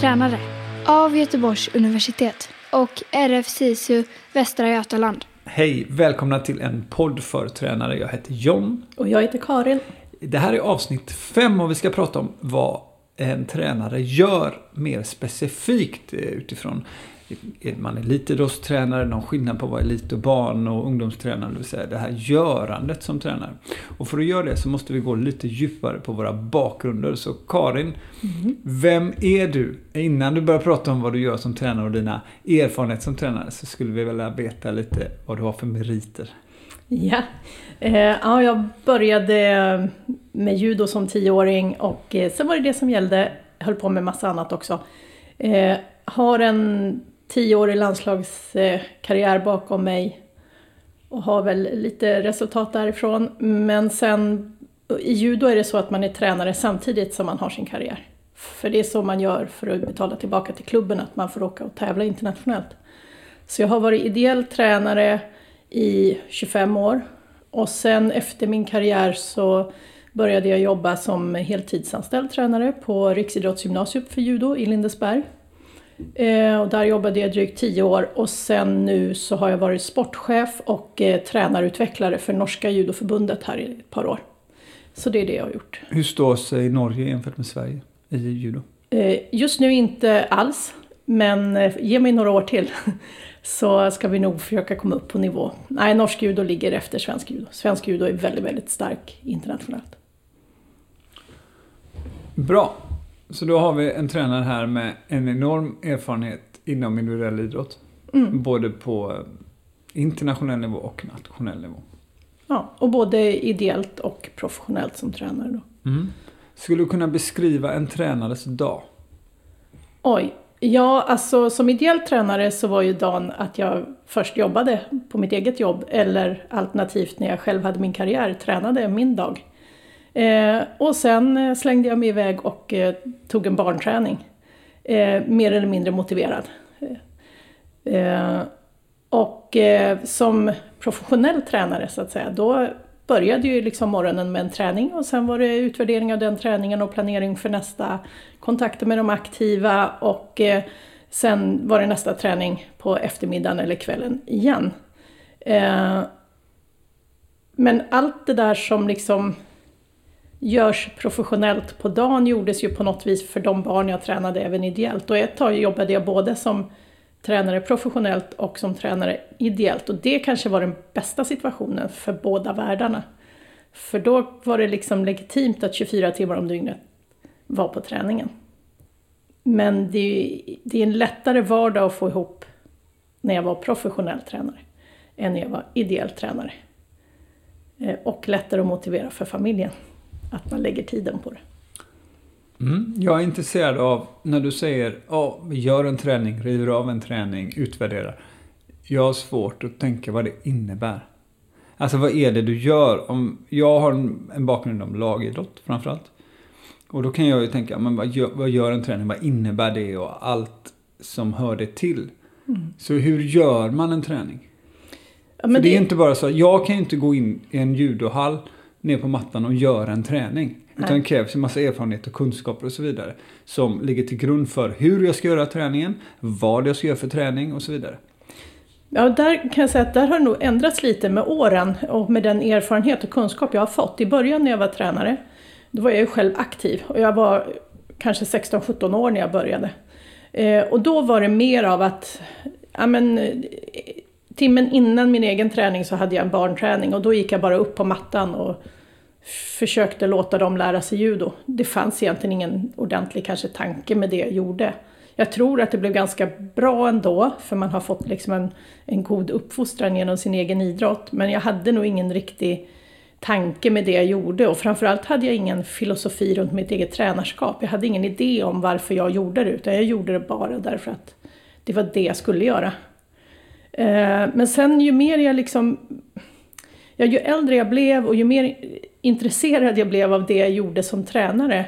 tränare av Göteborgs universitet och RF SISU Västra Götaland. Hej, välkomna till en podd för tränare. Jag heter John. Och jag heter Karin. Det här är avsnitt fem och vi ska prata om vad en tränare gör mer specifikt eh, utifrån man elitidrottstränare, någon skillnad på att vara elit och barn och ungdomstränare, det vill säga det här görandet som tränare. Och för att göra det så måste vi gå lite djupare på våra bakgrunder. Så Karin, mm. vem är du? Innan du börjar prata om vad du gör som tränare och dina erfarenheter som tränare så skulle vi vilja veta lite vad du har för meriter. Ja, eh, ja jag började med judo som tioåring och eh, sen var det det som gällde. Jag höll på med massa annat också. Eh, har en tioårig landslagskarriär bakom mig och har väl lite resultat därifrån. Men sen i judo är det så att man är tränare samtidigt som man har sin karriär. För det är så man gör för att betala tillbaka till klubben, att man får åka och tävla internationellt. Så jag har varit ideell tränare i 25 år och sen efter min karriär så började jag jobba som heltidsanställd tränare på Riksidrottsgymnasiet för judo i Lindesberg. Eh, och där jobbade jag drygt tio år och sen nu så har jag varit sportchef och eh, tränarutvecklare för Norska judoförbundet här i ett par år. Så det är det jag har gjort. Hur står sig Norge jämfört med Sverige i judo? Eh, just nu inte alls, men eh, ge mig några år till så ska vi nog försöka komma upp på nivå. Nej, norsk judo ligger efter svensk judo. Svensk judo är väldigt, väldigt stark internationellt. Bra. Så då har vi en tränare här med en enorm erfarenhet inom individuell idrott. Mm. Både på internationell nivå och nationell nivå. Ja, och både ideellt och professionellt som tränare då. Mm. Skulle du kunna beskriva en tränares dag? Oj. Ja, alltså som ideell tränare så var ju dagen att jag först jobbade på mitt eget jobb eller alternativt när jag själv hade min karriär tränade min dag. Eh, och sen eh, slängde jag mig iväg och eh, tog en barnträning. Eh, mer eller mindre motiverad. Eh, eh, och eh, som professionell tränare så att säga, då började ju liksom morgonen med en träning och sen var det utvärdering av den träningen och planering för nästa, kontakter med de aktiva och eh, sen var det nästa träning på eftermiddagen eller kvällen igen. Men allt det där som liksom görs professionellt på dagen gjordes ju på något vis för de barn jag tränade även ideellt. Och ett tag jobbade jag både som tränare professionellt och som tränare ideellt. Och det kanske var den bästa situationen för båda världarna. För då var det liksom legitimt att 24 timmar om dygnet var på träningen. Men det är, det är en lättare vardag att få ihop när jag var professionell tränare än när jag var ideell tränare. Eh, och lättare att motivera för familjen att man lägger tiden på det. Mm. Jag är intresserad av när du säger ja, vi gör en träning, river av en träning, utvärderar. Jag har svårt att tänka vad det innebär. Alltså vad är det du gör? Om, jag har en, bakgrund om lagidrott framförallt. Och då kan jag ju tänka, men vad gör, vad gör en träning? Vad innebär det och allt som hör det till? Mm. Så hur gör man en träning? Ja, det... det är inte bara så, jag kan ju inte gå in i en judohall ner på mattan och göra en träning. Utan det krävs en massa erfarenhet och kunskaper och så vidare. Som ligger till grund för hur jag ska göra träningen, vad jag ska göra för träning och så vidare. Ja, där kan jag säga att där har det nog ändrats lite med åren och med den erfarenhet och kunskap jag har fått. I början när jag var tränare, då var jag ju själv aktiv och jag var kanske 16-17 år när jag började. Eh, och då var det mer av att, ja men, timmen innan min egen träning så hade jag en barnträning och då gick jag bara upp på mattan och försökte låta dem lära sig judo. Det fanns egentligen ingen ordentlig kanske tanke med det jag gjorde. Jag tror att det blev ganska bra ändå, för man har fått liksom en, en god uppfostran genom sin egen idrott. Men jag hade nog ingen riktig tanke med det jag gjorde och framförallt hade jag ingen filosofi runt mitt eget tränarskap. Jag hade ingen idé om varför jag gjorde det, utan jag gjorde det bara därför att det var det jag skulle göra. Eh, men sen ju mer jag liksom... Ja, ju äldre jag blev och ju mer intresserad jag blev av det jag gjorde som tränare,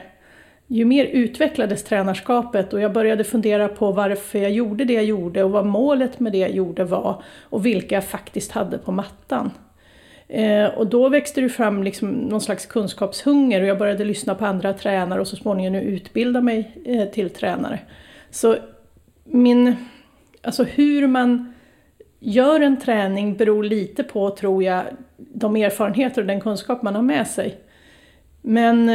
ju mer utvecklades tränarskapet och jag började fundera på varför jag gjorde det jag gjorde och vad målet med det jag gjorde var och vilka jag faktiskt hade på mattan. Eh, och då växte det fram liksom någon slags kunskapshunger och jag började lyssna på andra tränare och så småningom utbilda mig eh, till tränare. Så min, alltså hur man gör en träning beror lite på, tror jag, de erfarenheter och den kunskap man har med sig. Men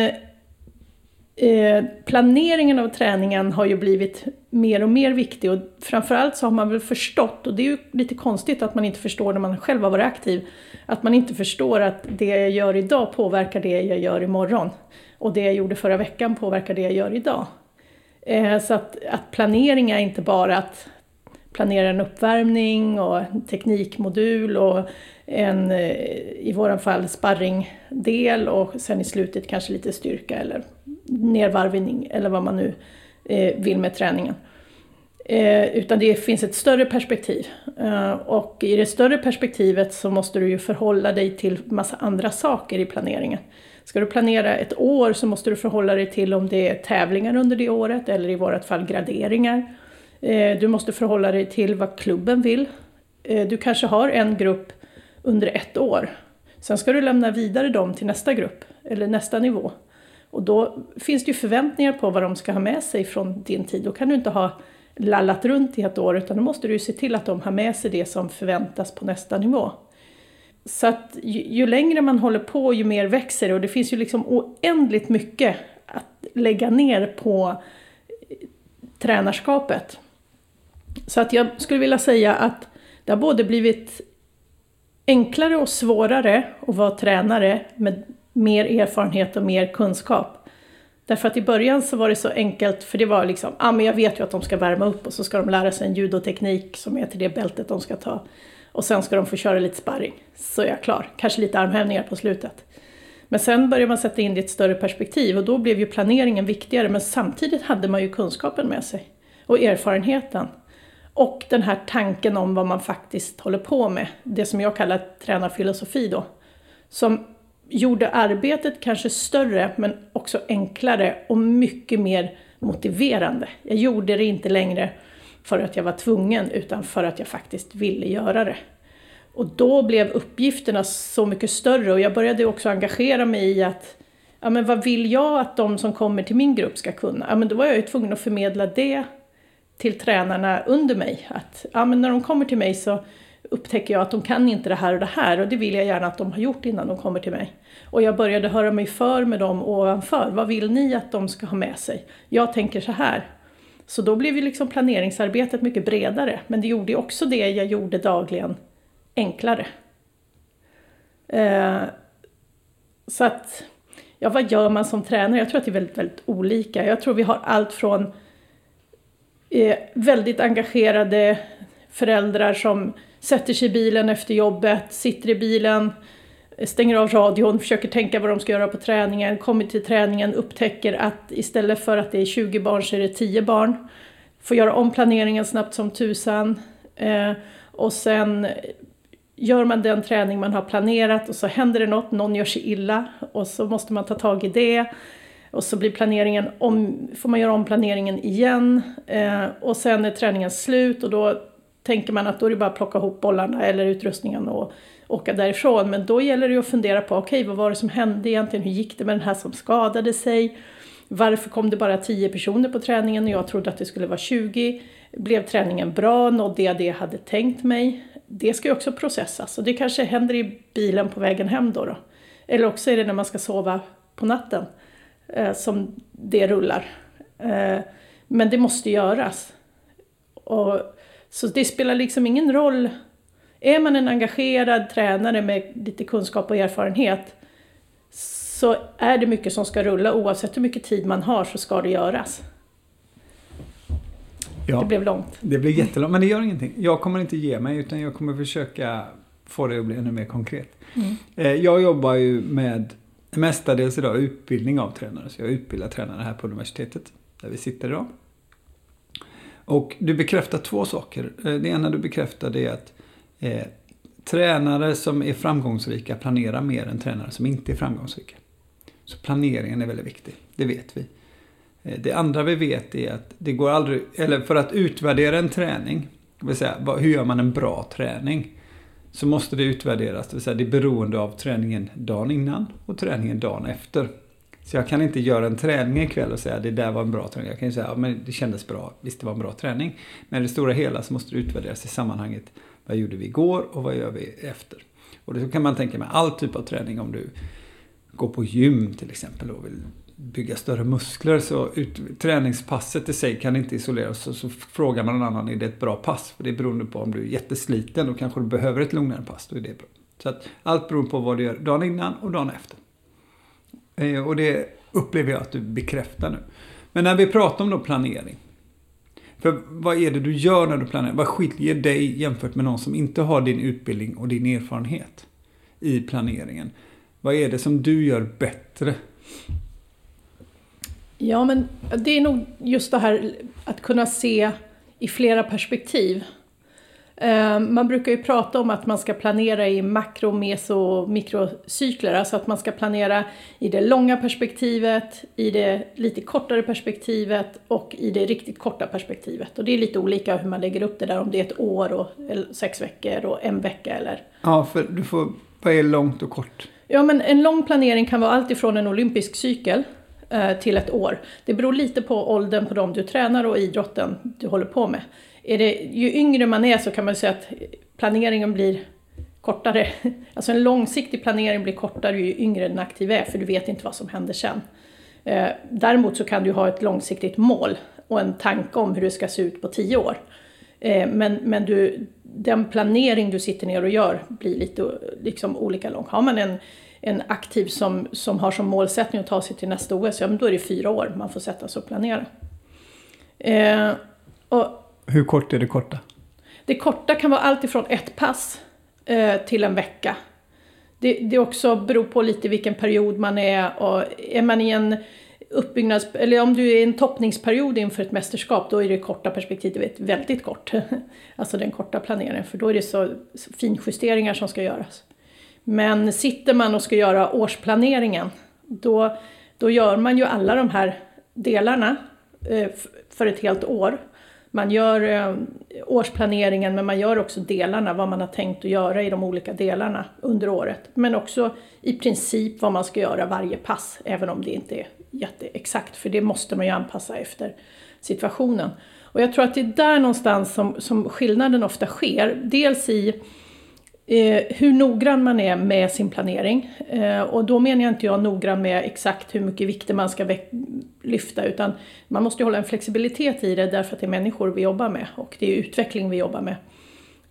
eh, planeringen av träningen har ju blivit mer och mer viktig och framförallt så har man väl förstått, och det är ju lite konstigt att man inte förstår när man själv har varit aktiv, att man inte förstår att det jag gör idag påverkar det jag gör imorgon. Och det jag gjorde förra veckan påverkar det jag gör idag. Eh, så att, att planering är inte bara att planera en uppvärmning och en teknikmodul och en, eh, i våra fall, sparringdel och sen i slutet kanske lite styrka eller nedvarvning eller vad man nu eh, vill med träningen. Eh, utan det finns ett större perspektiv. Och i det större perspektivet så måste du ju förhålla dig till massa andra saker i planeringen. Ska du planera ett år så måste du förhålla dig till om det är tävlingar under det året eller i vårt fall graderingar. Eh, du måste förhålla dig till vad klubben vill. Eh, du kanske har en grupp under ett år. Sen ska du lämna vidare dem till nästa grupp eller nästa nivå. Och då finns det ju förväntningar på vad de ska ha med sig från din tid. Då kan du inte ha lallat runt i ett år utan då måste du se till att de har med sig det som förväntas på nästa nivå. Så att ju, ju, längre man håller på ju mer växer det och det finns ju liksom oändligt mycket att lägga ner på eh, tränarskapet. Så att jag skulle vilja säga att det har både blivit enklare och svårare att vara tränare med mer erfarenhet och mer kunskap. Därför att i början så var det så enkelt, för det var liksom, ja ah, men jag vet ju att de ska värma upp och så ska de lära sig en judoteknik som är till det bältet de ska ta. Och sen ska de få köra lite sparring. Så är jag klar. Kanske lite armhävningar på slutet. Men sen började man sätta in det i ett större perspektiv och då blev ju planeringen viktigare men samtidigt hade man ju kunskapen med sig. Och erfarenheten. Och den här tanken om vad man faktiskt håller på med. Det som jag kallar tränarfilosofi då. Som gjorde arbetet kanske större men också enklare och mycket mer motiverande. Jag gjorde det inte längre för att jag var tvungen utan för att jag faktiskt ville göra det. Och då blev uppgifterna så mycket större och jag började också engagera mig i att ja, men vad vill jag att de som kommer till min grupp ska kunna? Ja, men då var jag ju tvungen att förmedla det till tränarna under mig. Att ja, men när de kommer till mig så upptäcker jag att de kan inte det här och det här och det vill jag gärna att de har gjort innan de kommer till mig. Och jag började höra mig för med dem ovanför. Vad vill ni att de ska ha med sig? Jag tänker så här. Så då blev ju liksom planeringsarbetet mycket bredare, men det gjorde också det jag gjorde dagligen enklare. Eh, så att, ja vad gör man som tränare? Jag tror att det är väldigt, väldigt olika. Jag tror vi har allt från eh, väldigt engagerade föräldrar som sätter sig i bilen efter jobbet, sitter i bilen, stänger av radion, försöker tänka vad de ska göra på träningen, kommer till träningen, upptäcker att istället för att det är 20 barn så är det 10 barn. Får göra om planeringen snabbt som tusan. Eh, och sen gör man den träning man har planerat och så händer det något, någon gör sig illa och så måste man ta tag i det. Och så blir planeringen om, får man göra om planeringen igen eh, och sen är träningen slut och då tänker man att då är det bara att plocka ihop bollarna eller utrustningen och åka därifrån. Men då gäller det att fundera på, okej okay, vad var det som hände egentligen? Hur gick det med den här som skadade sig? Varför kom det bara 10 personer på träningen och jag trodde att det skulle vara 20? Blev träningen bra? Nådde jag det jag hade tänkt mig? Det ska ju också processas och det kanske händer i bilen på vägen hem då. då. Eller också är det när man ska sova på natten eh, som det rullar. Eh, men det måste göras. Och, så det spelar liksom ingen roll är man en engagerad tränare med lite kunskap och erfarenhet så är det mycket som ska rulla oavsett hur mycket tid man har så ska det göras. Ja, det blev långt. Det blev jättelångt, men det gör ingenting. Jag kommer inte ge mig utan jag kommer försöka få det att bli ännu mer konkret. Mm. Eh, jag jobbar ju med mestadels idag utbildning av tränare. Så jag utbildar tränare här på universitetet där vi sitter idag. Och du bekräftar två saker. Eh, det ena du bekräftar det är att Eh, tränare som är framgångsrika planerar mer än tränare som inte är framgångsrika. Så planeringen är väldigt viktig, det vet vi. Eh, det andra vi vet är att det går aldrig, eller för att utvärdera en träning, det vill säga hur gör man en bra träning? Så måste det utvärderas, det vill säga det är beroende av träningen dagen innan och träningen dagen efter. Så jag kan inte göra en träning ikväll och säga att det där var en bra träning. Jag kan ju säga att ja, det kändes bra, visst det var en bra träning. Men i det stora hela så måste det utvärderas i sammanhanget. Vad gjorde vi igår och vad gör vi efter? Och det kan man tänka med all typ av träning om du går på gym till exempel och vill bygga större muskler så ut, träningspasset i sig kan inte isoleras. Så, så frågar man någon annan, är det ett bra pass? För det är beroende på om du är jättesliten och kanske du behöver ett lugnare pass. Då är det bra. Så att allt beror på vad du gör dagen innan och dagen efter. Eh, och det upplever jag att du bekräftar nu. Men när vi pratar om då planering. För vad är det du gör när du planerar? Vad skiljer dig jämfört med någon som inte har din utbildning och din erfarenhet i planeringen? Vad är det som du gör bättre? Ja, men det är nog just det här att kunna se i flera perspektiv. Eh, man brukar ju prata om att man ska planera i makro, meso och mikrocykler. Alltså att man ska planera i det långa perspektivet, i det lite kortare perspektivet och i det riktigt korta perspektivet. Och det är lite olika hur man lägger upp det där, om det är ett år och sex veckor och en vecka eller... Ja, för du får... Vad är långt och kort? Ja, men en lång planering kan vara allt ifrån en olympisk cykel Eh, till ett år. Det beror lite på åldern på dem du tränar och idrotten du håller på med är det, ju yngre man är så kan man säga att planeringen blir kortare. Alltså en långsiktig planering blir kortare ju yngre den aktiva är, för du vet inte vad som händer sen. Eh, däremot så kan du ha ett långsiktigt mål och en tanke om hur det ska se ut på tio år. Eh, men men du, den planering du sitter ner och gör blir lite liksom, olika lång. Har man en, en aktiv som, som har som målsättning att ta sig till nästa OS, ja men då är det fyra år man får sätta sig och planera. Eh, och hur kort är det korta? Det korta kan vara allt ifrån ett pass eh, till en vecka. Det, det också beror på lite vilken period man är och är man i en uppbyggnads... Eller om du är i en toppningsperiod inför ett mästerskap då är det korta perspektivet väldigt kort. alltså den korta planeringen för då är det så finjusteringar som ska göras. Men sitter man och ska göra årsplaneringen då, då gör man ju alla de här delarna eh, för ett helt år. Man gör eh, årsplaneringen men man gör också delarna, vad man har tänkt att göra i de olika delarna under året. Men också i princip vad man ska göra varje pass, även om det inte är jätteexakt, för det måste man ju anpassa efter situationen. Och jag tror att det är där någonstans som, som skillnaden ofta sker. Dels i eh, hur noggrann man är med sin planering. Eh, och då menar jag inte jag noggrann med exakt hur mycket vikter man ska lyfta utan man måste hålla en flexibilitet i det därför att det är människor vi jobbar med och det är utveckling vi jobbar med.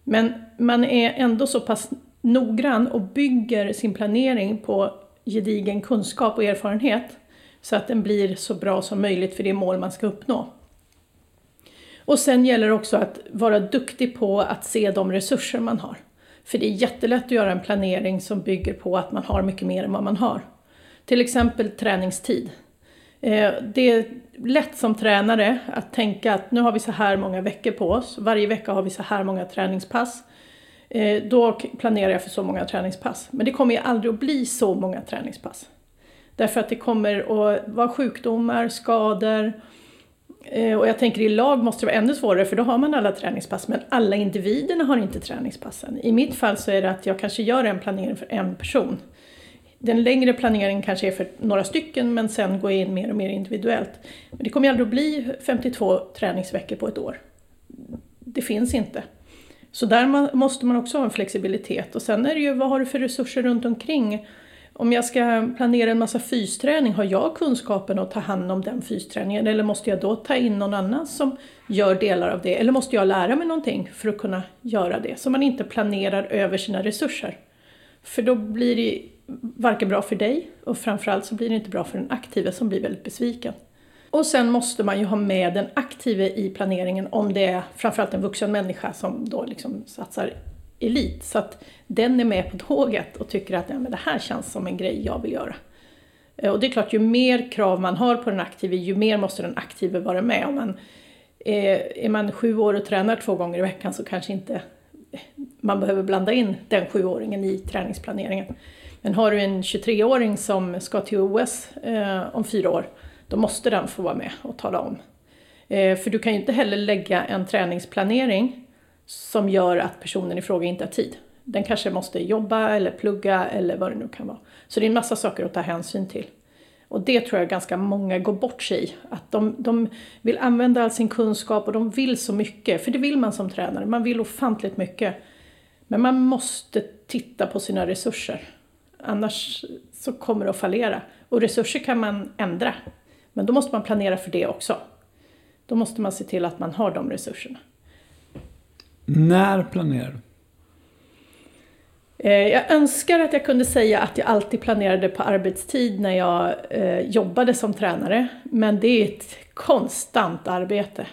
Men man är ändå så pass noggrann och bygger sin planering på gedigen kunskap och erfarenhet så att den blir så bra som möjligt för det mål man ska uppnå. Och sen gäller det också att vara duktig på att se de resurser man har. För det är jättelätt att göra en planering som bygger på att man har mycket mer än vad man har. Till exempel träningstid. Eh, det är lätt som tränare att tänka att nu har vi så här många veckor på oss, varje vecka har vi så här många träningspass. Eh, då planerar jag för så många träningspass. Men det kommer ju aldrig att bli så många träningspass. Därför att det kommer att vara sjukdomar, skador, Eh, Eh, och jag tänker i lag måste det vara ännu svårare för då har man alla träningspass men alla individerna har inte träningspassen. I mitt fall så är det att jag kanske gör en planering för en person. Den längre planeringen kanske är för några stycken men sen går jag in mer och mer individuellt. Men det kommer ju aldrig att bli 52 träningsveckor på ett år. Det finns inte. Så där måste man också ha en flexibilitet och sen är det ju vad har du för resurser runt omkring om jag ska planera en massa fysträning, har jag kunskapen att ta hand om den fysträningen? Eller måste jag då ta in någon annan som gör delar av det? Eller måste jag lära mig någonting för att kunna göra det? Så man inte planerar över sina resurser. För då blir det varken bra för dig och framförallt så blir det inte bra för den aktive som blir väldigt besviken. Och sen måste man ju ha med den aktive i planeringen om det är framförallt en vuxen människa som då liksom satsar elit. Så att den är med på tåget och tycker att ja, men det här känns som en grej jag vill göra. Eh, och det är klart, ju mer krav man har på den aktive, ju mer måste den aktive vara med. Om man, är, är man sju år och tränar två gånger i veckan så kanske inte eh, man behöver blanda in den sjuåringen i träningsplaneringen. Men har du en 23-åring som ska till OS eh, om fyra år, då måste den få vara med och tala om. Eh, för du kan ju inte heller lägga en träningsplanering som gör att personen i fråga inte har tid. Den kanske måste jobba eller plugga eller vad det nu kan vara. Så det är en massa saker att ta hänsyn till. Och det tror jag ganska många går bort sig i. Att de, de vill använda all sin kunskap och de vill så mycket. För det vill man som tränare, man vill ofantligt mycket. Men man måste titta på sina resurser. Annars så kommer det att fallera. Och resurser kan man ändra. Men då måste man planera för det också. Då måste man se till att man har de resurserna. När planerar du? Eh, jag önskar att jag kunde säga att jag alltid planerade på arbetstid när jag eh, jobbade som tränare. Men det är ett konstant arbete.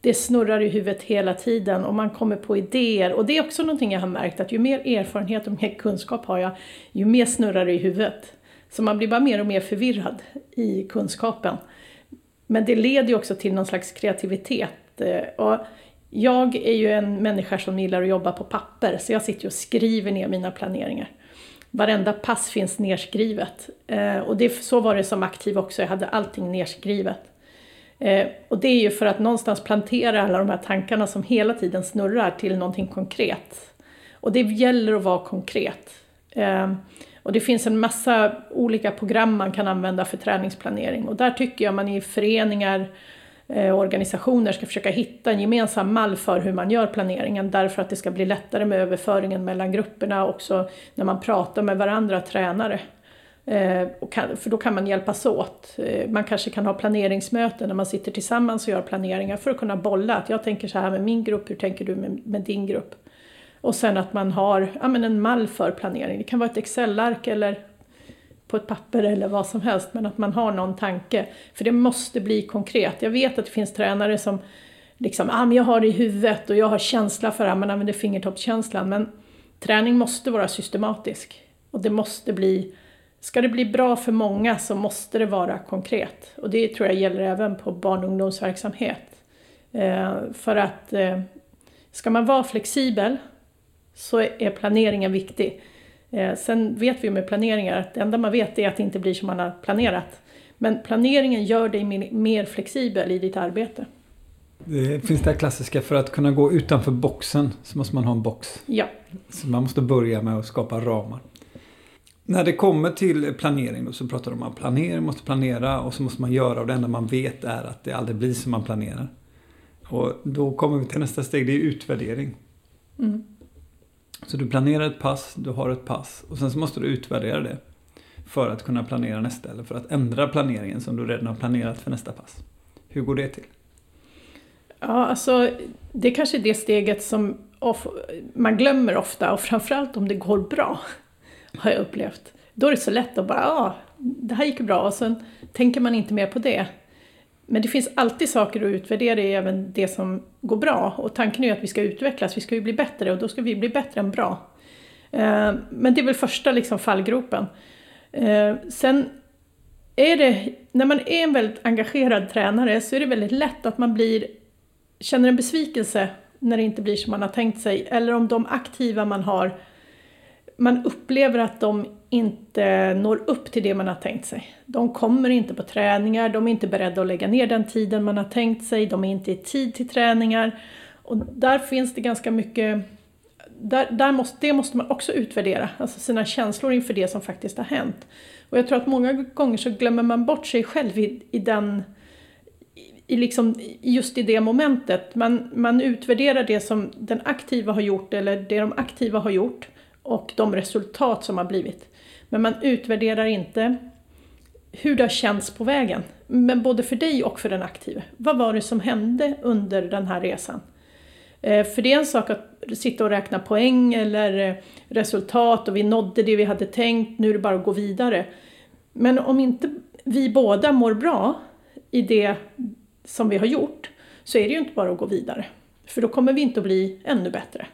Det snurrar i huvudet hela tiden och man kommer på idéer. Och det är också någonting jag har märkt att ju mer erfarenhet och mer kunskap har jag, ju mer snurrar det i huvudet. Så man blir bara mer och mer förvirrad i kunskapen. Men det leder ju också till någon slags kreativitet. Eh, och jag är ju en människa som gillar att jobba på papper, så jag sitter och skriver ner mina planeringar. Varenda pass finns nerskrivet. Eh, och det, så var det som aktiv också, jag hade allting nerskrivet. Eh, och det är ju för att någonstans plantera alla de här tankarna som hela tiden snurrar till någonting konkret. Och det gäller att vara konkret. Eh, och det finns en massa olika program man kan använda för träningsplanering och där tycker jag man i föreningar eh, Eh, organisationer ska försöka hitta en gemensam mall för hur man gör planeringen därför att det ska bli lättare med överföringen mellan grupperna också när man pratar med varandra tränare. Eh, kan, för då kan man hjälpas åt. Eh, man kanske kan ha planeringsmöten när man sitter tillsammans och gör planeringar för att kunna bolla. Att jag tänker så här med min grupp, hur tänker du med, med din grupp? Och sen att man har ja, men en mall för planering. Det kan vara ett Excel-ark eller på ett papper eller vad som helst, men att man har någon tanke. För det måste bli konkret. Jag vet att det finns tränare som liksom, ah, men jag har det i huvudet och jag har känsla för det, här, man använder fingertoppskänslan. Men träning måste vara systematisk. Och det måste bli, ska det bli bra för många så måste det vara konkret. Och det tror jag gäller även på barn och ungdomsverksamhet. Eh, för att eh, ska man vara flexibel så är planeringen viktig. Eh, sen vet vi med planeringar att det enda man vet är att det inte blir som man har planerat. Men planeringen gör dig mer flexibel i ditt arbete. Det finns det klassiska, för att kunna gå utanför boxen så måste man ha en box. Ja. Så man måste börja med att skapa ramar. När det kommer till planering då, så pratar de om att planering måste planera och så måste man göra och det enda man vet är att det aldrig blir som man planerar. Och då kommer vi till nästa steg, det är utvärdering. Mm. Så du planerar ett pass, du har ett pass och sen så måste du utvärdera det. För att kunna planera nästa eller för att ändra planeringen som du redan har planerat för nästa pass. Hur går det till? Ja, alltså det är kanske är det steget som man glömmer ofta och framförallt om det går bra, har jag upplevt. Då är det så lätt att bara, ja, det här gick bra och sen tänker man inte mer på det. Men det finns alltid saker att utvärdera i även det som går bra. Och tanken är ju att vi ska utvecklas, vi ska ju bli bättre och då ska vi bli bättre än bra. Eh, men det är väl första liksom fallgropen. Eh, sen är det, när man är en väldigt engagerad tränare så är det väldigt lätt att man blir, känner en besvikelse när det inte blir som man har tänkt sig. Eller om de aktiva man har, man upplever att de inte når upp till det man har tänkt sig. De kommer inte på träningar, de är inte beredda att lägga ner den tiden man har tänkt sig, de är inte i tid till träningar. Och där finns det ganska mycket, där, där måste, det måste man också utvärdera, alltså sina känslor inför det som faktiskt har hänt. Och jag tror att många gånger så glömmer man bort sig själv i, i den i liksom, just i det momentet. Man, man utvärderar det som den aktiva har gjort eller det de aktiva har gjort och de resultat som har blivit. Men man utvärderar inte hur det har känts på vägen. Men både för dig och för den aktive. Vad var det som hände under den här resan? Eh, för det är en sak att sitta och räkna poäng eller eh, resultat och vi nådde det vi hade tänkt, nu är det bara att gå vidare. Men om inte vi båda mår bra i det som vi har gjort så är det ju inte bara att gå vidare. För då kommer vi inte att bli ännu bättre.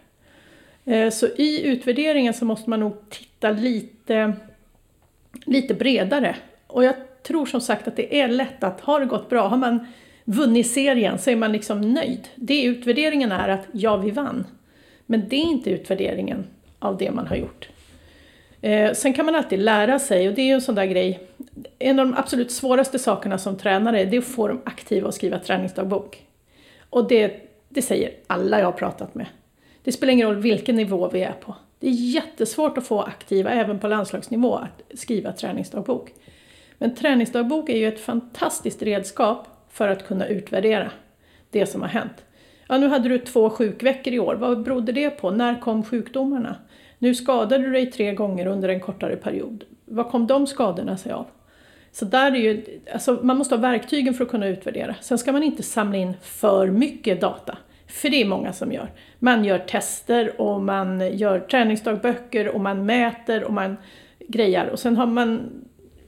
Eh, så i utvärderingen så måste man nog titta lite lite bredare. Och jag tror som sagt att det är lätt att, har det gått bra, har man vunnit serien så är man liksom nöjd. Det utvärderingen är att ja, vi vann. Men det är inte utvärderingen av det man har gjort. Eh, sen kan man alltid lära sig och det är ju en sån där grej. En av de absolut svåraste sakerna som tränare det är att få de aktiva att skriva träningsdagbok. Och det, det säger alla jag har pratat med. Det spelar ingen roll vilken nivå vi är på. Det är jättesvårt att få aktiva, även på landslagsnivå, att skriva träningsdagbok. Men träningsdagbok är ju ett fantastiskt redskap för att kunna utvärdera det som har hänt. Ja, nu hade du två sjukveckor i år. Vad berodde det på? När kom sjukdomarna? Nu skadade du dig tre gånger under en kortare period. Vad kom de skadorna sig av? Så där är ju, alltså man måste ha verktygen för att kunna utvärdera. Sen ska man inte samla in för mycket data. För det är många som gör. Man gör tester och man gör träningsdagböcker och man mäter och man grejar. Och sen har man,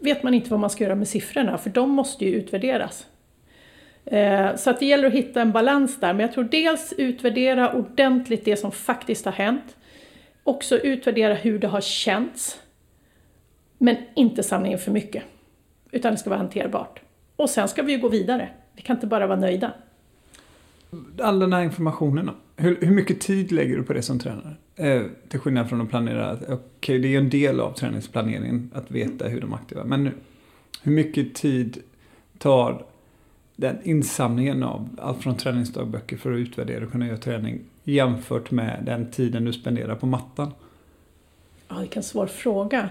vet man inte vad man ska göra med siffrorna för de måste ju utvärderas. Eh, så att det gäller att hitta en balans där. Men jag tror dels utvärdera ordentligt det som faktiskt har hänt. Också utvärdera hur det har känts. Men inte samla in för mycket. Utan det ska vara hanterbart. Och sen ska vi ju gå vidare. Vi kan inte bara vara nöjda. All den här informationen hur, hur mycket tid lägger du på det som tränare? Eh, till skillnad från att planera. Okej, okay, det är ju en del av träningsplaneringen att veta hur de aktiva. Men hur mycket tid tar den insamlingen av allt från träningsdagböcker för att utvärdera och kunna göra träning jämfört med den tiden du spenderar på mattan? Ja, vilken svår fråga.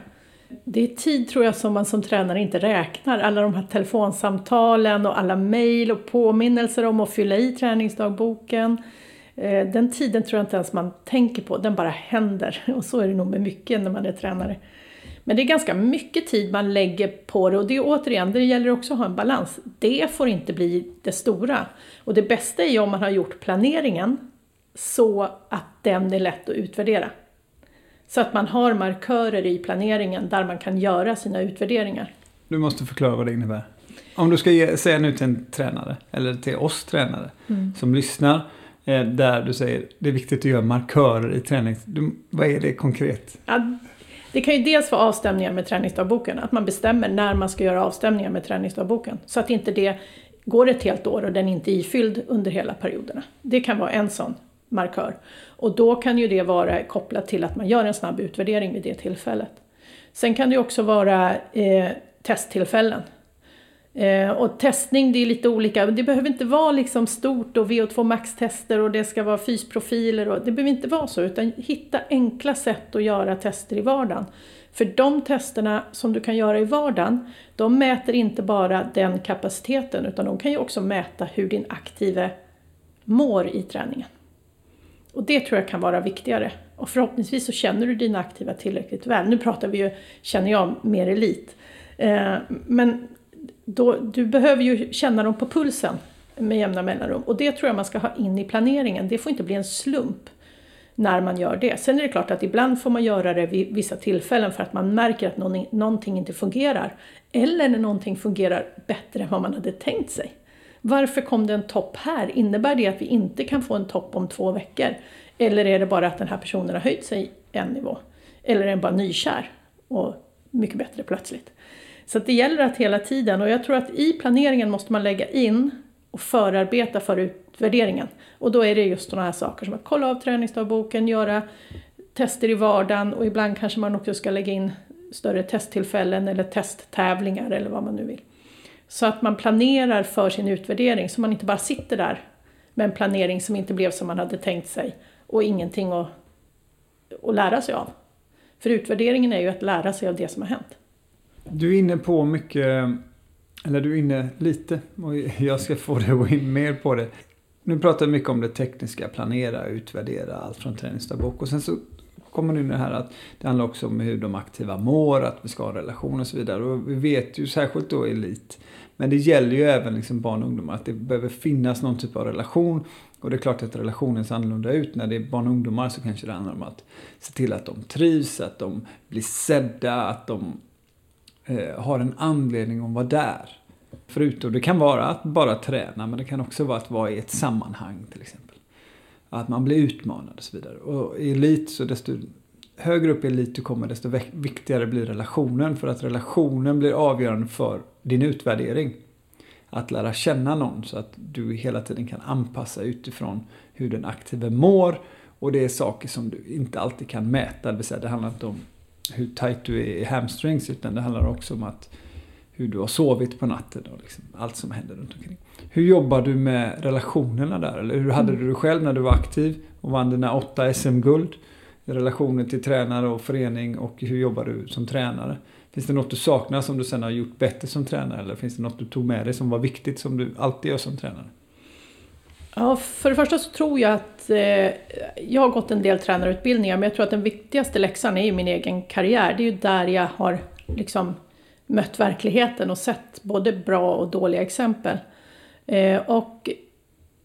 Det är tid tror jag som man som tränare inte räknar. Alla de här telefonsamtalen och alla mejl och påminnelser om att fylla i träningsdagboken. Eh, den tiden tror jag inte ens man tänker på, den bara händer. Och så är det nog med mycket när man är tränare. Men det är ganska mycket tid man lägger på det och det är återigen, det gäller också att ha en balans. Det får inte bli det stora. Och det bästa är ju om man har gjort planeringen så att den är lätt att utvärdera. Så att man har markörer i planeringen där man kan göra sina utvärderingar. Du måste förklara vad det innebär. Om du ska ge, säga nu till en tränare, eller till oss tränare mm. som lyssnar, eh, där du säger det är viktigt att göra markörer i träning. Du, vad är det konkret? Ja, det kan ju dels vara avstämningar med träningsdagboken, att man bestämmer när man ska göra avstämningar med träningsdagboken. Så att inte det går ett helt år och den inte är ifylld under hela perioderna. Det kan vara en sån markör. Och då kan ju det vara kopplat till att man gör en snabb utvärdering vid det tillfället. Sen kan det också vara eh, testtillfällen. Eh, och testning det är lite olika, det behöver inte vara liksom stort och VO2 max-tester och det ska vara fysprofiler. Och, det behöver inte vara så, utan hitta enkla sätt att göra tester i vardagen. För de testerna som du kan göra i vardagen, de mäter inte bara den kapaciteten utan de kan ju också mäta hur din aktive mår i träningen. Och det tror jag kan vara viktigare. Och förhoppningsvis så känner du dina aktiva tillräckligt väl. Nu pratar vi ju, känner jag, mer elit. Eh, men då, du behöver ju känna dem på pulsen med jämna mellanrum. Och det tror jag man ska ha in i planeringen. Det får inte bli en slump när man gör det. Sen är det klart att ibland får man göra det vid vissa tillfällen för att man märker att någonting inte fungerar. Eller när någonting fungerar bättre än vad man hade tänkt sig. Varför kom det en topp här? Innebär det att vi inte kan få en topp om två veckor? Eller är det bara att den här personen har höjt sig en nivå? Eller är den bara nykär och mycket bättre plötsligt? Så det gäller att hela tiden, och jag tror att i planeringen måste man lägga in och förarbeta för utvärderingen. Och då är det just sådana här saker som att kolla av träningsdagboken, göra tester i vardagen och ibland kanske man också ska lägga in större testtillfällen eller testtävlingar eller vad man nu vill. Så att man planerar för sin utvärdering så man inte bara sitter där med en planering som inte blev som man hade tänkt sig och ingenting att, att lära sig av. För utvärderingen är ju att lära sig av det som har hänt. Du är inne på mycket, eller du är inne lite, och jag ska få dig att gå in mer på det. Nu pratar vi mycket om det tekniska, planera, utvärdera, allt från träningsdagbok. Och sen så kommer nu det här att det handlar också om hur de aktiva mår, att vi ska ha en relation och så vidare. Och vi vet ju särskilt då elit, men det gäller ju även liksom barn och ungdomar att det behöver finnas någon typ av relation. Och det är klart att relationen ser annorlunda ut. När det är barn och ungdomar så kanske det handlar om att se till att de trivs, att de blir sedda, att de eh, har en anledning att vara där. Förutom, det kan vara att bara träna, men det kan också vara att vara i ett sammanhang till exempel. Att man blir utmanad och så vidare. Och i elit, så desto högre upp i elit du kommer, desto viktigare blir relationen. För att relationen blir avgörande för din utvärdering. Att lära känna någon så att du hela tiden kan anpassa utifrån hur den aktive mår. Och det är saker som du inte alltid kan mäta. Det vill säga, det handlar inte om hur tight du är i hamstrings utan det handlar också om att hur du har sovit på natten och liksom allt som händer runt omkring. Hur jobbar du med relationerna där? Eller hur hade du det själv när du var aktiv och vann dina åtta SM-guld? Relationen till tränare och förening och hur jobbar du som tränare? Finns det något du saknar som du sen har gjort bättre som tränare? Eller finns det något du tog med dig som var viktigt som du alltid gör som tränare? Ja, för det första så tror jag att eh, jag har gått en del tränarutbildningar men jag tror att den viktigaste läxan är ju min egen karriär. Det är ju där jag har liksom mött verkligheten och sett både bra och dåliga exempel. Eh, och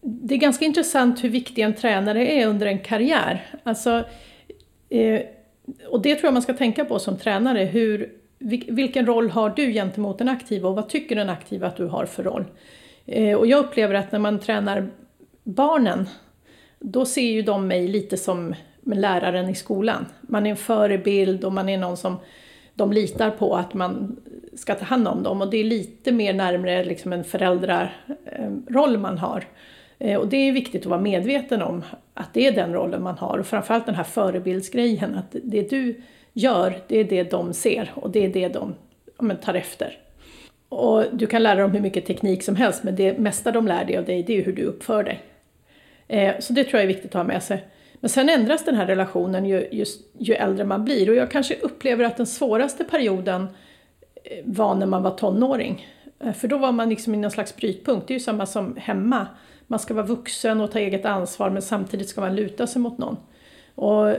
det är ganska intressant hur viktig en tränare är under en karriär. Alltså, eh, och det tror jag man ska tänka på som tränare. Hur, vilken roll har du gentemot den aktiva och vad tycker den aktiva att du har för roll? Eh, och jag upplever att när man tränar barnen, då ser ju de mig lite som läraren i skolan. Man är en förebild och man är någon som de litar på att man ska ta hand om dem och det är lite mer närmare liksom en föräldraroll man har. Eh, och det är viktigt att vara medveten om att det är den rollen man har och framförallt den här förebildsgrejen att det du gör, det är det de ser och det är det de ja, tar efter. Och du kan lära dem hur mycket teknik som helst men det mesta de lär dig av dig det är hur du uppför dig. Eh, så det tror jag är viktigt att ha med sig. Men sen ändras den här relationen ju, just, ju äldre man blir och jag kanske upplever att den svåraste perioden eh, var när man var tonåring. Eh, för då var man liksom i någon slags brytpunkt, det är ju samma som hemma. Man ska vara vuxen och ta eget ansvar men samtidigt ska man luta sig mot någon. Och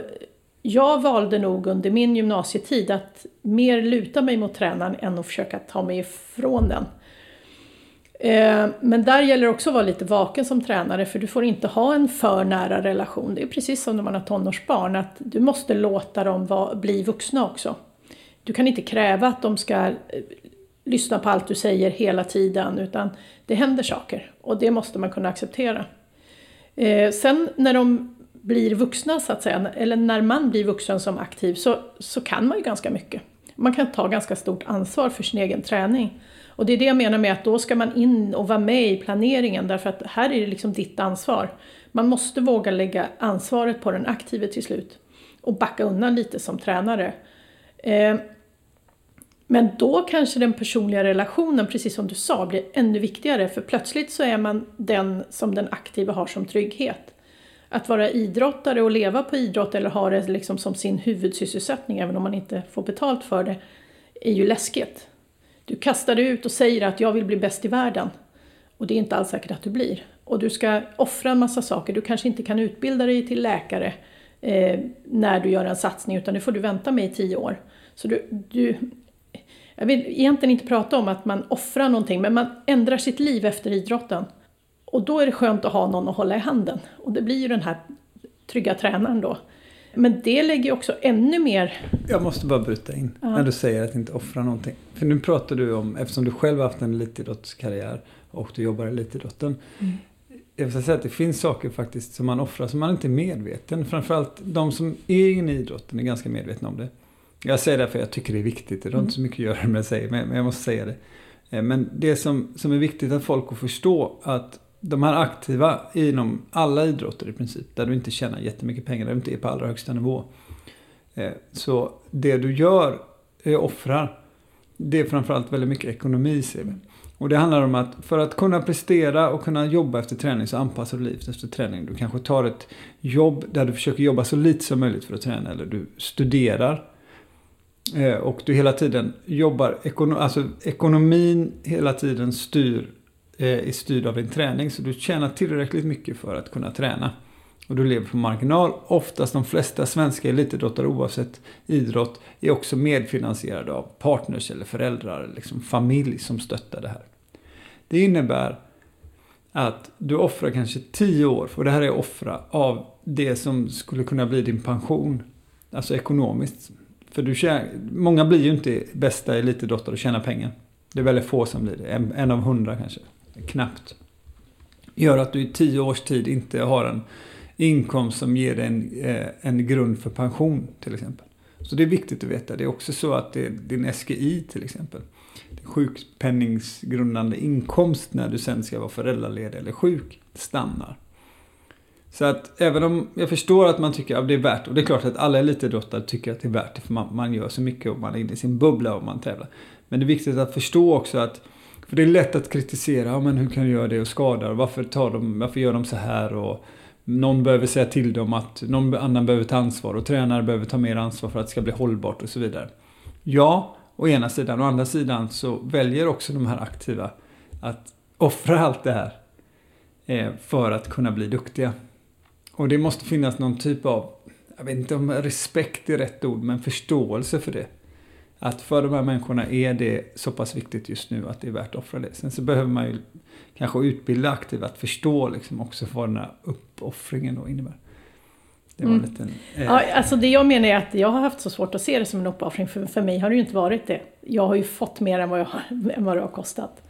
jag valde nog under min gymnasietid att mer luta mig mot tränaren än att försöka ta mig ifrån den. Eh, men där gäller det också att vara lite vaken som tränare för du får inte ha en för nära relation. Det är precis som när man har tonårsbarn att du måste låta dem bli vuxna också. Du kan inte kräva att de ska eh, lyssna på allt du säger hela tiden utan det händer saker och det måste man kunna acceptera. Eh, sen när de blir vuxna så att säga, eller när man blir vuxen som aktiv så, så kan man ju ganska mycket. Man kan ta ganska stort ansvar för sin egen träning. Och det är det jag menar med att då ska man in och vara med i planeringen därför att här är det liksom ditt ansvar. Man måste våga lägga ansvaret på den aktive till slut och backa undan lite som tränare. Eh, men då kanske den personliga relationen, precis som du sa, blir ännu viktigare för plötsligt så är man den som den aktiva har som trygghet. Att vara idrottare och leva på idrott eller ha det liksom som sin huvudsysselsättning, även om man inte får betalt för det, är ju läskigt. Du kastar dig ut och säger att jag vill bli bäst i världen. Och det är inte alls säkert att du blir. Och du ska offra en massa saker. Du kanske inte kan utbilda dig till läkare eh, när du gör en satsning, utan det får du vänta med i tio år. Så du, du, jag vill egentligen inte prata om att man offrar någonting, men man ändrar sitt liv efter idrotten. Och då är det skönt att ha någon att hålla i handen. Och det blir ju den här trygga tränaren då. Men det lägger också ännu mer... Jag måste bara bryta in ja. när du säger att inte offra någonting. För nu pratar du om, eftersom du själv har haft en elitidrottskarriär och du jobbar i elitidrotten. Mm. Jag vill säga att det finns saker faktiskt som man offrar som man inte är medveten. Framförallt de som är inne i idrotten är ganska medvetna om det. Jag säger det för jag tycker det är viktigt. Det har mm. inte så mycket att göra med säger, men jag måste säga det. Eh, men det som, som är viktigt att folk får förstå att de här aktiva inom alla idrotter i princip, där du inte tjänar jättemycket pengar, där du inte är på allra högsta nivå. Eh, så det du gör, är offrar, det är framförallt väldigt mycket ekonomi ser vi. Och det handlar om att för att kunna prestera och kunna jobba efter träning så anpassar du livet efter träning. Du kanske tar ett jobb där du försöker jobba så lite som möjligt för att träna. Eller du studerar. Eh, och du hela tiden jobbar, alltså ekonomin hela tiden styr eh, är styrd av din träning. Så du tjänar tillräckligt mycket för att kunna träna. Och du lever på marginal. Oftast de flesta svenska elitidrottare oavsett idrott är också medfinansierade av partners eller föräldrar, liksom familj som stöttar det här. Det innebär att du offrar kanske 10 år, och det här är offra, av det som skulle kunna bli din pension. Alltså ekonomiskt. För du tjänar, många blir ju inte bästa elitidrottare och tjänar pengar. Det är väldigt få som blir det, en, en av hundra kanske knappt. Gör att du i tio års tid inte har en inkomst som ger dig en, eh, en grund för pension till exempel. Så det är viktigt att veta. Det är också så att det är din SGI till exempel. Sjukpenningsgrundande inkomst när du sen ska vara föräldraledig eller sjuk stannar. Så att även om jag förstår att man tycker att det är värt, och det är klart att alla elitidrottare tycker att det är värt det för man, man gör så mycket och man är inne i sin bubbla och man tävlar. Men det är viktigt att förstå också att för det är lätt att kritisera, ja, men hur kan du göra det och skada? Varför, tar de, varför gör de så här? Och någon behöver säga till dem att någon annan behöver ta ansvar och tränare behöver ta mer ansvar för att det ska bli hållbart och så vidare. Ja, Å ena sidan. Å andra sidan så väljer också de här aktiva att offra allt det här eh, för att kunna bli duktiga. Och det måste finnas någon typ av, jag vet inte om respekt är rätt ord, men förståelse för det. Att för de här människorna är det så pass viktigt just nu att det är värt att offra det. Sen så behöver man ju kanske utbilda aktiva att förstå liksom också vad den här uppoffringen då innebär. Det var mm. liten, eh... ja, alltså det jag menar är att jag har haft så svårt att se det som en uppoffring, för, för mig har det ju inte varit det. Jag har ju fått mer än vad, jag har, än vad det har kostat.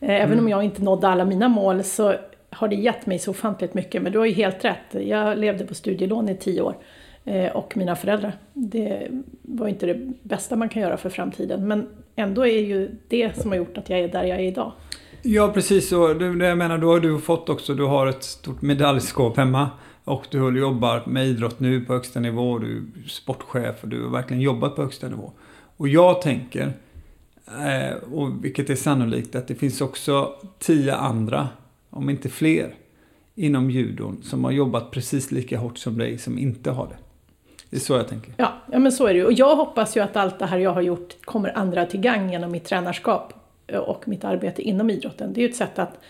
Eh, även mm. om jag inte nådde alla mina mål så har det gett mig så ofantligt mycket. Men du har ju helt rätt, jag levde på studielån i tio år. Eh, och mina föräldrar. Det var inte det bästa man kan göra för framtiden. Men ändå är ju det som har gjort att jag är där jag är idag. Ja, precis. Och det jag menar, då har du fått också, du har ett stort medaljskåp hemma. Och du jobbar med idrott nu på högsta nivå. Du är sportchef och du har verkligen jobbat på högsta nivå. Och jag tänker, eh, och vilket är sannolikt, att det finns också tio andra, om inte fler, inom judon som har jobbat precis lika hårt som dig som inte har det. Det är så jag tänker. Ja, ja men så är det Och jag hoppas ju att allt det här jag har gjort kommer andra till gang genom mitt tränarskap och mitt arbete inom idrotten. Det är ju ett sätt att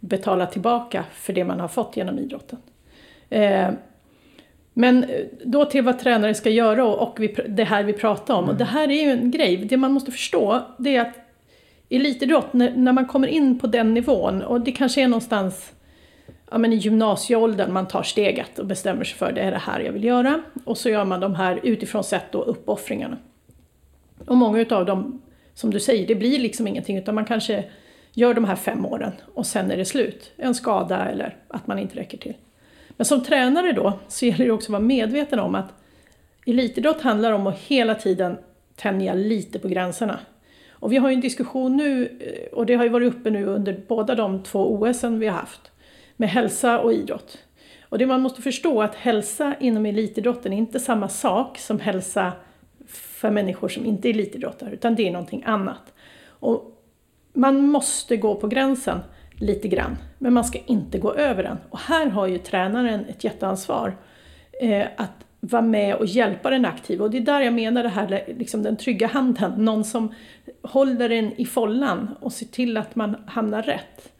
betala tillbaka för det man har fått genom idrotten. Eh, men då till vad tränare ska göra och det här vi pratar om. Mm. Och det här är ju en grej, det man måste förstå det är att elitidrott, när man kommer in på den nivån, och det kanske är någonstans ja, men i gymnasieåldern man tar steget och bestämmer sig för det är det här jag vill göra. Och så gör man de här utifrån sett då uppoffringarna. Och många utav dem, som du säger, det blir liksom ingenting utan man kanske gör de här fem åren och sen är det slut. En skada eller att man inte räcker till. Men som tränare då så gäller det också att vara medveten om att elitidrott handlar om att hela tiden tänja lite på gränserna. Och vi har ju en diskussion nu, eh, och det har ju varit uppe nu under båda de två OS vi har haft, med hälsa och idrott. Och det man måste förstå är att hälsa inom elitidrotten är inte samma sak som hälsa för människor som inte är elitidrottare, utan det är någonting annat. Och man måste gå på gränsen lite grann, men man ska inte gå över den. Och här har ju tränaren ett jätteansvar eh, att vara med och hjälpa den aktiva. Och det är där jag menar det här, liksom den trygga handen, någon som håller den i follan och ser till att man hamnar rätt.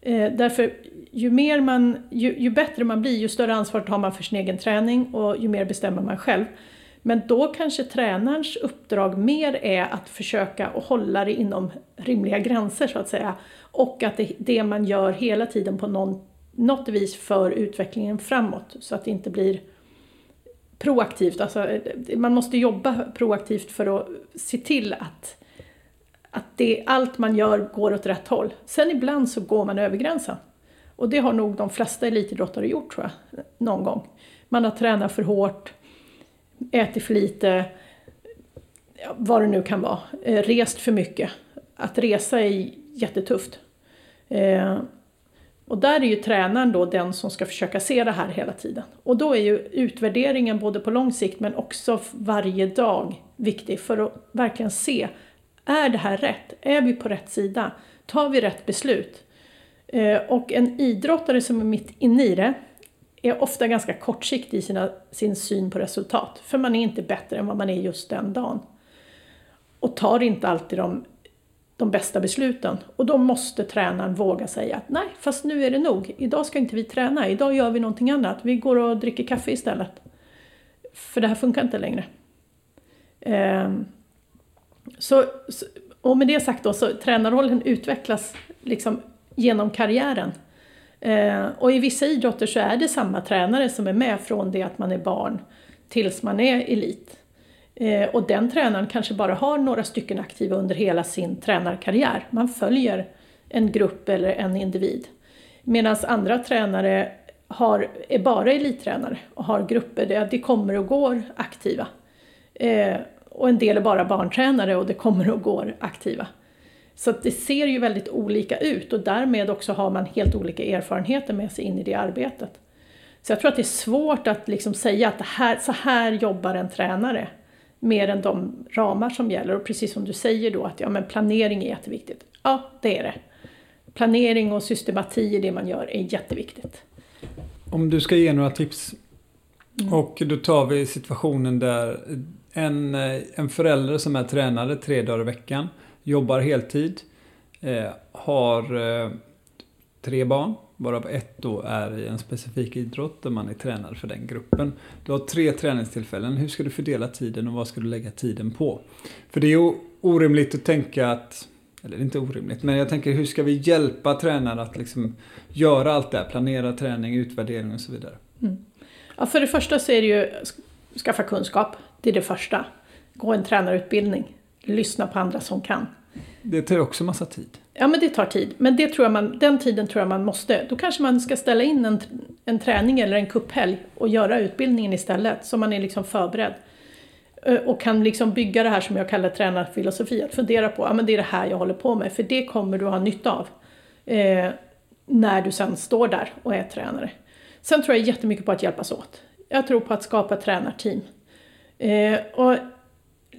Eh, därför ju, mer man, ju, ju, bättre man blir, ju större ansvar tar man för sin egen träning och ju mer bestämmer man själv. Men då kanske tränarens uppdrag mer är att försöka och hålla det inom rimliga gränser så att säga. Och att det, det man gör hela tiden på någon, något vis för utvecklingen framåt så att det inte blir proaktivt. Alltså, eh, man måste jobba proaktivt för att se till att, att det, allt man gör går åt rätt håll. Sen ibland så går man över gränsen. Och det har nog de flesta elitidrottare gjort tror jag, någon gång. Man har tränat för hårt, ätit för lite, vad det nu kan vara, eh, rest för mycket. Att resa är jättetufft. Eh, och där är ju tränaren då den som ska försöka se det här hela tiden. Och då är ju utvärderingen både på lång sikt men också varje dag viktig för att verkligen se, är det här rätt? Är vi på rätt sida? Tar vi rätt beslut? Eh, och en idrottare som är mitt inne i det är ofta ganska kortsiktig i sina, sin syn på resultat. För man är inte bättre än vad man är just den dagen. Och tar inte alltid de, de bästa besluten. Och då måste tränaren våga säga att nej, fast nu är det nog. Idag ska inte vi träna, idag gör vi någonting annat. Vi går och dricker kaffe istället. För det här funkar inte längre. Ehm, så, och med det sagt då, så tränarrollen utvecklas liksom genom karriären. Eh, och i vissa idrotter så är det samma tränare som är med från det att man är barn tills man är elit. Eh, och den tränaren kanske bara har några stycken aktiva under hela sin tränarkarriär. Man följer en grupp eller en individ. Medan andra tränare har, är bara elittränare och har grupper där det kommer och går aktiva. Eh, och en del är bara barntränare och det kommer och går aktiva. Så det ser ju väldigt olika ut och därmed också har man helt olika erfarenheter med sig in i det arbetet. Så jag tror att det är svårt att liksom säga att det här, så här jobbar en tränare mer än de ramar som gäller. Och precis som du säger då att ja, men planering är jätteviktigt. Ja, det är det. Planering och systematik i det man gör är jätteviktigt. Om du ska ge några tips Mm. Och då tar vi situationen där en, en förälder som är tränare tre dagar i veckan, jobbar heltid, eh, har eh, tre barn, varav ett då är i en specifik idrott där man är tränare för den gruppen. Du har tre träningstillfällen. Hur ska du fördela tiden och vad ska du lägga tiden på? För det är orimligt att tänka att eller inte orimligt, men jag tänker hur ska vi hjälpa tränare att liksom göra allt det här? Planera träning, utvärdering och så vidare. Mm. Ja, för det första så är det ju skaffa kunskap. Det är det första. Gå en tränarutbildning. Lyssna på andra som kan. Det tar ju också massa tid. Ja, men det tar tid. Men det tror jag man, den tiden tror jag man måste. Då kanske man ska ställa in en, en träning eller en kupphelg och göra utbildningen istället, så man är liksom förberedd. Eh, och kan liksom bygga det här som jag kallar tränarfilosofi, att fundera på, ja men det är det här jag håller på med, för det kommer du ha nytta av. Eh, när du sen står där och är tränare. Sen tror jag jättemycket på att hjälpas åt. Jag tror på att skapa tränarteam. Eh, och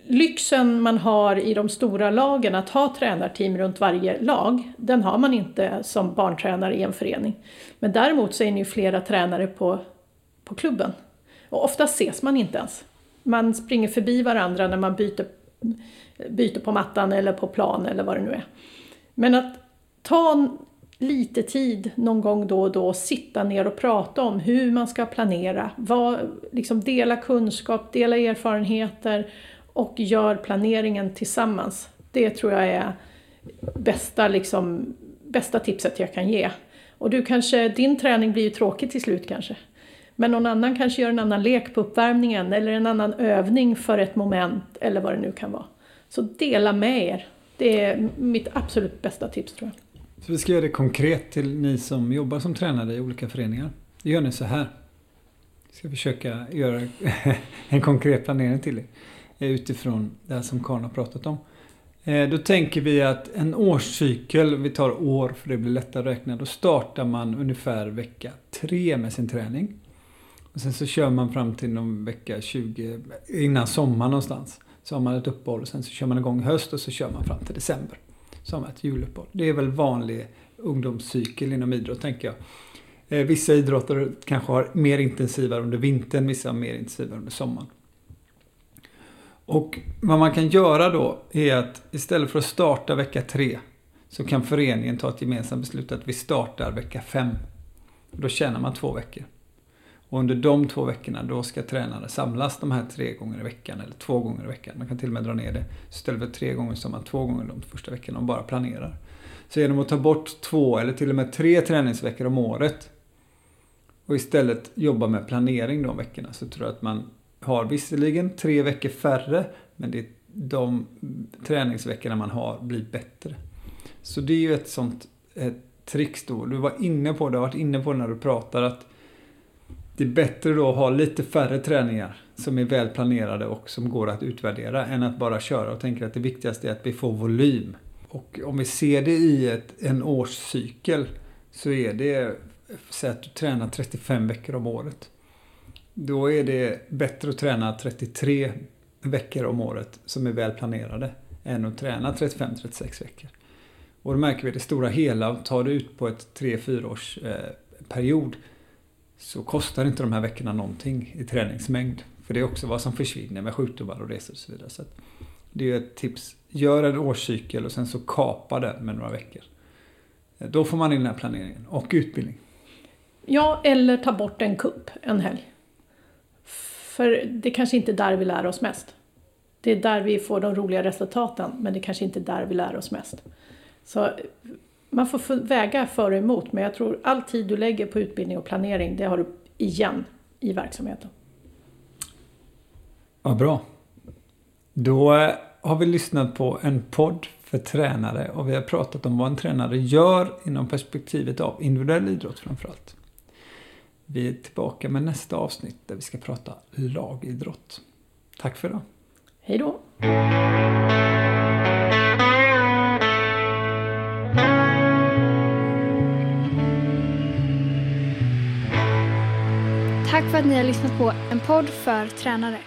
lyxen man har i de stora lagen att ha tränarteam runt varje lag, den har man inte som barntränare i en förening. Men däremot så är ni ju flera tränare på, på klubben. Och ofta ses man inte ens. Man springer förbi varandra när man byter, byter på mattan eller på plan eller vad det nu är. Men att ta lite tid någon gång då och då, och sitta ner och prata om hur man ska planera, vad, liksom dela kunskap, dela erfarenheter och gör planeringen tillsammans. Det tror jag är bästa, liksom, bästa tipset jag kan ge. Och du kanske, din träning blir ju tråkig till slut kanske. Men någon annan kanske gör en annan lek på uppvärmningen eller en annan övning för ett moment eller vad det nu kan vara. Så dela med er. Det är mitt absolut bästa tips tror jag. Så vi ska göra det konkret till ni som jobbar som tränare i olika föreningar. Det gör ni så här. Vi ska försöka göra en konkret planering till er. Eh, utifrån det som Karin har pratat om. Eh, då tänker vi att en årscykel, vi tar år för det blir lättare att räkna. Då startar man ungefär vecka tre med sin träning. Och sen så kör man fram till någon vecka 20, innan sommaren någonstans. Så har man ett uppehåll och sen så kör man igång i höst och så kör man fram till december. Så har man ett juluppehåll. Det är väl vanlig ungdomscykel inom idrott tänker jag. Eh, vissa idrotter kanske har mer intensivare under vintern, vissa har mer intensivare under sommaren. Och vad man kan göra då är att istället för att starta vecka tre så kan föreningen ta ett gemensamt beslut att vi startar vecka fem. Då tjänar man två veckor. Och under de två veckorna då ska tränare samlas de här tre gånger i veckan eller två gånger i veckan. Man kan till och med dra ner det. Så istället för tre gånger så har man två gånger de första veckorna och bara planerar. Så genom att ta bort två eller till och med tre träningsveckor om året och istället jobba med planering de veckorna så tror jag att man har visserligen tre veckor färre men det är de träningsveckorna man har blir bättre. Så det är ju ett sånt ett trix då. Du var inne på det, du har varit inne på det när du pratar att det är bättre då att ha lite färre träningar som är väl planerade och som går att utvärdera än att bara köra och tänka att det viktigaste är att vi får volym. Och om vi ser det i ett, en årscykel så är det, säg att du tränar 35 veckor om året. Då är det bättre att träna 33 veckor om året som är väl planerade än att träna 35-36 veckor. Och då märker vi det stora hela, tar du ut på ett 3-4 års eh, period så kostar inte de här veckorna någonting i träningsmängd. För det är också vad som försvinner med sjukdomar och resor och så vidare. Så det är ett tips. Gör en årscykel och sen så kapa den med några veckor. Då får man in den här planeringen och utbildning. Ja, eller ta bort en kupp en helg. För det kanske inte är där vi lär oss mest. Det är där vi får de roliga resultaten, men det kanske inte är där vi lär oss mest. Så man får väga för och emot, men jag tror all tid du lägger på utbildning och planering, det har du igen i verksamheten. Vad bra. Då eh, har vi lyssnat på en podd för tränare och vi har pratat om vad en tränare gör inom perspektivet av individuell idrott framförallt. Vi är tillbaka med nästa avsnitt där vi ska prata lagidrott. Tack för idag. Hej då. Tack för att ni har lyssnat på en podd för tränare.